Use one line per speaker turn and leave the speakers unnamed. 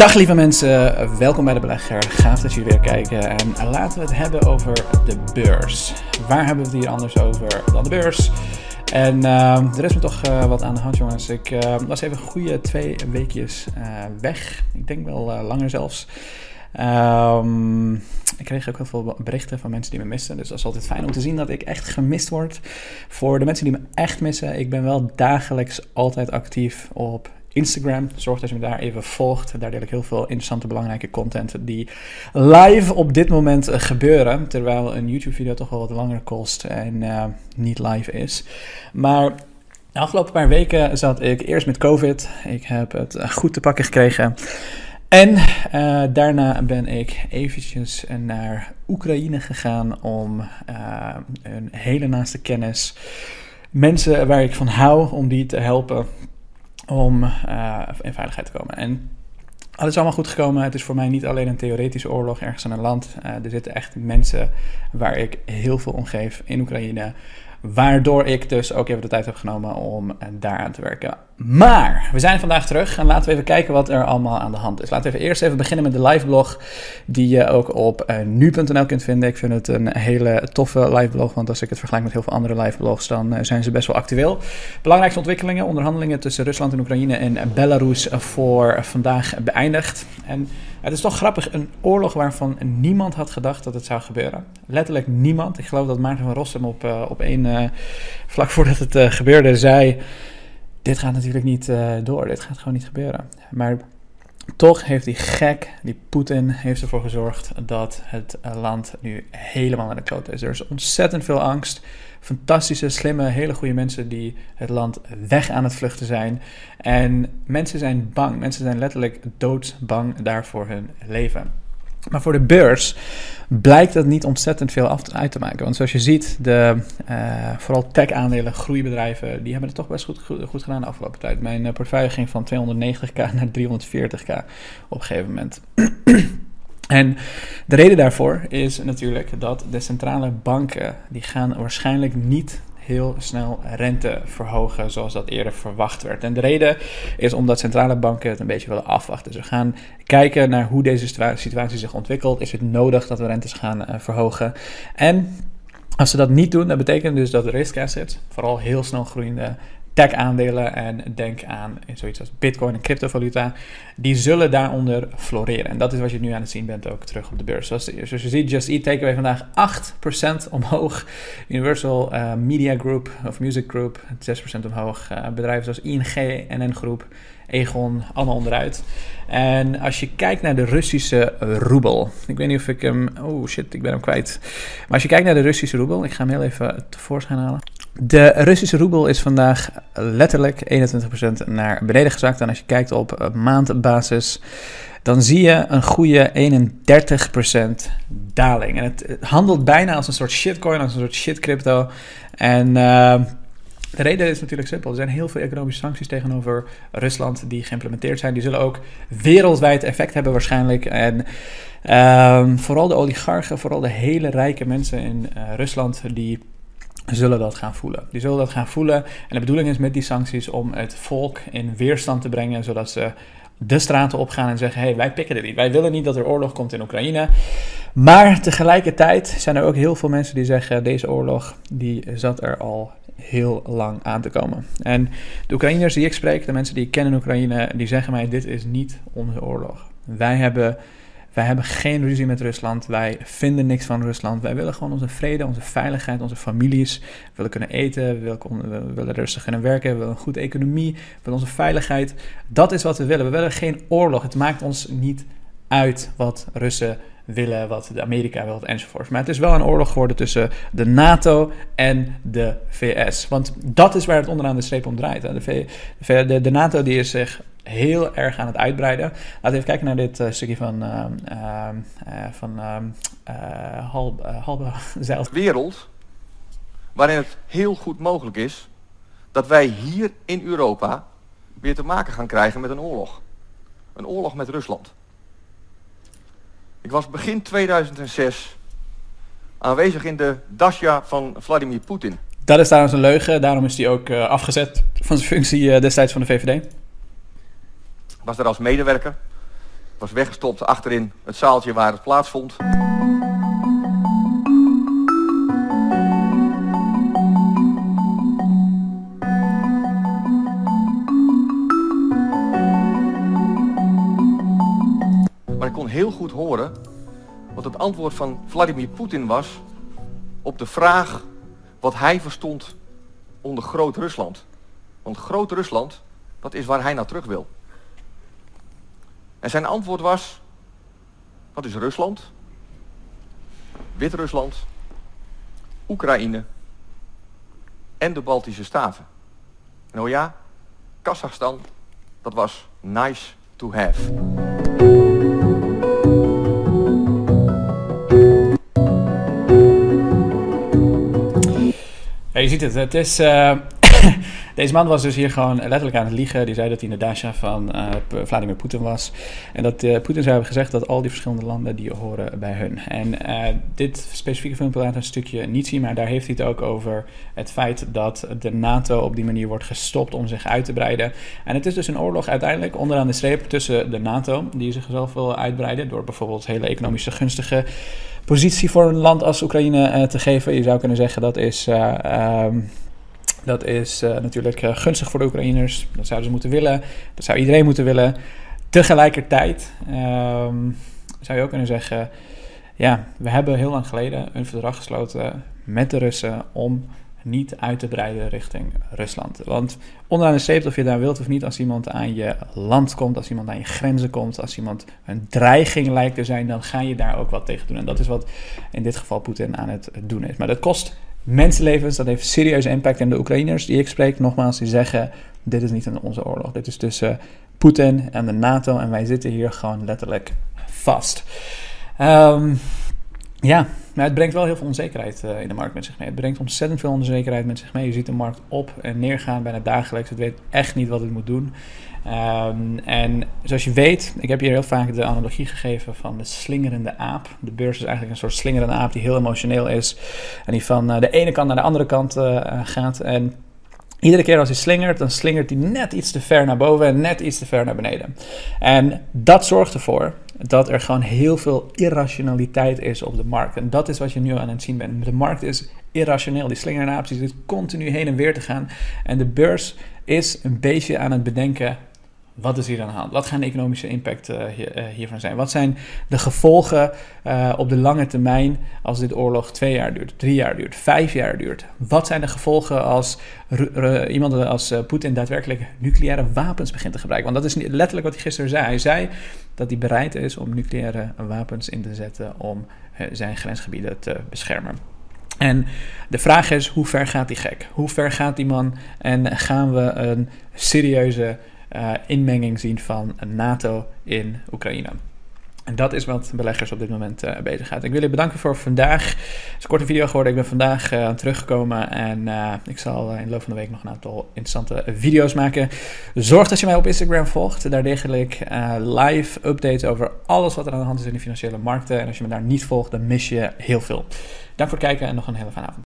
Dag lieve mensen, welkom bij de Belegger. Gaaf dat jullie weer kijken. En laten we het hebben over de beurs. Waar hebben we het hier anders over dan de beurs? En uh, er is me toch uh, wat aan de hand, jongens. Ik uh, was even goede twee weekjes uh, weg. Ik denk wel langer zelfs. Um, ik kreeg ook heel veel berichten van mensen die me missen. Dus dat is altijd fijn om te zien dat ik echt gemist word. Voor de mensen die me echt missen, ik ben wel dagelijks altijd actief op Instagram. Zorg dat je me daar even volgt. Daar deel ik heel veel interessante, belangrijke content die live op dit moment eh, gebeuren. Terwijl een YouTube-video toch wel wat langer kost en uh, niet live is. Maar de afgelopen paar weken zat ik eerst met COVID. Ik heb het eh, goed te pakken gekregen. En daarna ben ik eventjes naar Oekraïne gegaan om een hele naaste kennis, mensen waar ik van hou, om die te helpen om uh, in veiligheid te komen. En alles is allemaal goed gekomen. Het is voor mij niet alleen een theoretische oorlog ergens in een land. Uh, er zitten echt mensen waar ik heel veel om geef in Oekraïne. Waardoor ik dus ook even de tijd heb genomen om daaraan te werken. Maar we zijn vandaag terug en laten we even kijken wat er allemaal aan de hand is. Laten we even eerst even beginnen met de liveblog die je ook op uh, nu.nl kunt vinden. Ik vind het een hele toffe liveblog, want als ik het vergelijk met heel veel andere liveblogs, dan uh, zijn ze best wel actueel. Belangrijkste ontwikkelingen, onderhandelingen tussen Rusland en Oekraïne en Belarus voor vandaag beëindigd. En het is toch grappig, een oorlog waarvan niemand had gedacht dat het zou gebeuren. Letterlijk niemand. Ik geloof dat Maarten van Rossum op, uh, op één, vlak voordat het gebeurde, zei dit gaat natuurlijk niet door. Dit gaat gewoon niet gebeuren. Maar toch heeft die gek, die Poetin, heeft ervoor gezorgd dat het land nu helemaal naar de klote is. Er is ontzettend veel angst. Fantastische, slimme, hele goede mensen die het land weg aan het vluchten zijn. En mensen zijn bang. Mensen zijn letterlijk doodsbang daarvoor hun leven. Maar voor de beurs blijkt dat niet ontzettend veel af uit te maken. Want zoals je ziet, de, uh, vooral tech-aandelen, groeibedrijven, die hebben het toch best goed, goed, goed gedaan de afgelopen tijd. Mijn uh, portefeuille ging van 290k naar 340k op een gegeven moment. En de reden daarvoor is natuurlijk dat de centrale banken, die gaan waarschijnlijk niet heel snel rente verhogen zoals dat eerder verwacht werd. En de reden is omdat centrale banken het een beetje willen afwachten. Ze gaan kijken naar hoe deze situatie zich ontwikkelt. Is het nodig dat we rentes gaan uh, verhogen? En als ze dat niet doen, dat betekent dus dat de risk assets, vooral heel snel groeiende tech-aandelen en denk aan zoiets als bitcoin en cryptovaluta, die zullen daaronder floreren. En dat is wat je nu aan het zien bent ook terug op de beurs. Zoals, je ziet, Just Eat Takeaway vandaag 8% omhoog. Universal uh, Media Group of Music Group 6% omhoog. Uh, bedrijven zoals ING, NN Groep, Egon, allemaal onderuit. En als je kijkt naar de Russische roebel. Ik weet niet of ik hem... Oh shit, ik ben hem kwijt. Maar als je kijkt naar de Russische roebel, ik ga hem heel even tevoorschijn halen. De Russische roebel is vandaag letterlijk 21% naar beneden gezakt. En als je kijkt op maandbasis, dan zie je een goede 31% daling. En het, handelt bijna als een soort shitcoin, als een soort shit crypto. En uh, de reden is natuurlijk simpel. Er zijn heel veel economische sancties tegenover Rusland die geïmplementeerd zijn. Die zullen ook wereldwijd effect hebben waarschijnlijk. En uh, vooral de oligarchen, vooral de hele rijke mensen in uh, Rusland, die zullen dat gaan voelen. Die zullen dat gaan voelen. En de bedoeling is met die sancties om het volk in weerstand te brengen, zodat ze de straten opgaan en zeggen: hey, wij pikken dit niet. Wij willen niet dat er oorlog komt in Oekraïne. Maar tegelijkertijd zijn er ook heel veel mensen die zeggen: deze oorlog die zat er al heel lang aan te komen. En de Oekraïners die ik spreek, de mensen die ik ken in Oekraïne, die zeggen mij: dit is niet onze oorlog. Wij hebben wij hebben geen ruzie met Rusland. Wij vinden niks van Rusland. Wij willen gewoon onze vrede, onze veiligheid, onze families. We willen kunnen eten. We willen, we willen rustig kunnen werken. We willen een goede economie. We willen onze veiligheid. Dat is wat we willen. We willen geen oorlog. Het maakt ons niet uit wat Russen willen, wat de Amerika wil, enzovoort. Maar het is wel een oorlog geworden tussen de NATO en de VS. Want dat is waar het onderaan de streep om draait. De, de, de NATO die is zich heel erg aan het uitbreiden. Laten we even kijken naar dit uh, stukje van, uh, uh, van Hal, Halbe Zeil.
wereld waarin het heel goed mogelijk is dat wij hier in Europa weer te maken gaan krijgen met een oorlog. Een oorlog met Rusland. Ik was begin 2006 aanwezig in de Dasha van Vladimir Poetin.
Dat is trouwens een leugen, daarom is hij ook afgezet van zijn functie destijds van de VVD
was daar als medewerker. was weggestopt achterin het zaaltje waar het plaatsvond. Maar ik kon heel goed horen wat het antwoord van Vladimir Poetin was op de vraag wat hij verstond onder Groot-Rusland. Want Groot-Rusland, dat is waar hij naar terug wil. En zijn antwoord was, wat is Rusland? Wit-Rusland, Oekraïne en de Baltische Staten. En oh ja, Kazachstan, dat was nice to have.
Je ziet het, het is... Uh, deze man was dus hier gewoon letterlijk aan het liegen. Die zei dat hij de Dasha van uh, Vladimir Poetin was. En dat uh, Poetin zou hebben gezegd dat al die verschillende landen die horen bij hun. En dit specifieke filmpje laat een stukje niet zien, maar daar heeft hij het ook over het feit dat de NATO op die manier wordt gestopt om zich uit te breiden. En het is dus een oorlog uiteindelijk onderaan de streep tussen de NATO, die zichzelf wil uitbreiden door bijvoorbeeld hele economische gunstige positie voor een land als Oekraïne te geven. Je zou kunnen zeggen dat is, um, dat is uh, natuurlijk gunstig voor de Oekraïners. Dat zouden ze moeten willen. Dat zou iedereen moeten willen. Tegelijkertijd um, zou je ook kunnen zeggen... Ja, we hebben heel lang geleden een verdrag gesloten met de Russen om niet uit te breiden richting Rusland. Want onderaan de streep, of je daar wilt of niet, als iemand aan je land komt, als iemand aan je grenzen komt, als iemand een dreiging lijkt te zijn, dan ga je daar ook wat tegen doen. En dat is wat in dit geval Poetin aan het doen is. Maar dat kost mensenlevens, dat heeft serieuze impact. En de Oekraïners die ik spreek, nogmaals, die zeggen: dit is niet onze oorlog. Dit is tussen Poetin en de NATO en wij zitten hier gewoon letterlijk vast. Um, ja, maar het brengt wel heel veel onzekerheid uh, in de markt met zich mee. Het brengt ontzettend veel onzekerheid met zich mee. Je ziet de markt op en neergaan bijna dagelijks. Het weet echt niet wat het moet doen. Um, en zoals je weet, ik heb hier heel vaak de analogie gegeven van de slingerende aap. De beurs is eigenlijk een soort slingerende aap die heel emotioneel is. En die van uh, de ene kant naar de andere kant uh, gaat. En Iedere keer als hij slingert, dan slingert hij net iets te ver naar boven en net iets te ver naar beneden. En dat zorgt ervoor dat er gewoon heel veel irrationaliteit is op de markt. En dat is wat je nu aan het zien bent. De markt is irrationeel. Die slingeraap zit continu heen en weer te gaan. En de beurs is een beetje aan het bedenken wat is hier aan de hand? Wat gaan de economische impact uh, hier, uh, hiervan zijn? Wat zijn de gevolgen uh, op de lange termijn als dit oorlog twee jaar duurt, drie jaar duurt, vijf jaar duurt? Wat zijn de gevolgen als iemand als Poetin daadwerkelijk nucleaire wapens begint te gebruiken? Want dat is letterlijk wat hij gisteren zei. Hij zei dat hij bereid is om nucleaire wapens in te zetten om zijn grensgebieden te beschermen. En de vraag is, hoe ver gaat die gek? Hoe ver gaat die man? En gaan we een serieuze uh, inmenging zien van NATO in Oekraïne. En dat is wat beleggers op dit moment uh, bezig gaat. Ik wil je bedanken voor vandaag. Het is een korte video geworden. Ik ben vandaag uh, teruggekomen en ik zal in de loop van de week nog een aantal interessante video's maken. Zorg dat je mij op Instagram volgt. Daar deel ik live updates over alles wat er aan de hand is in de financiële markten. En als je me daar niet volgt, dan mis je heel veel. Dank voor het kijken en nog een hele fijne avond.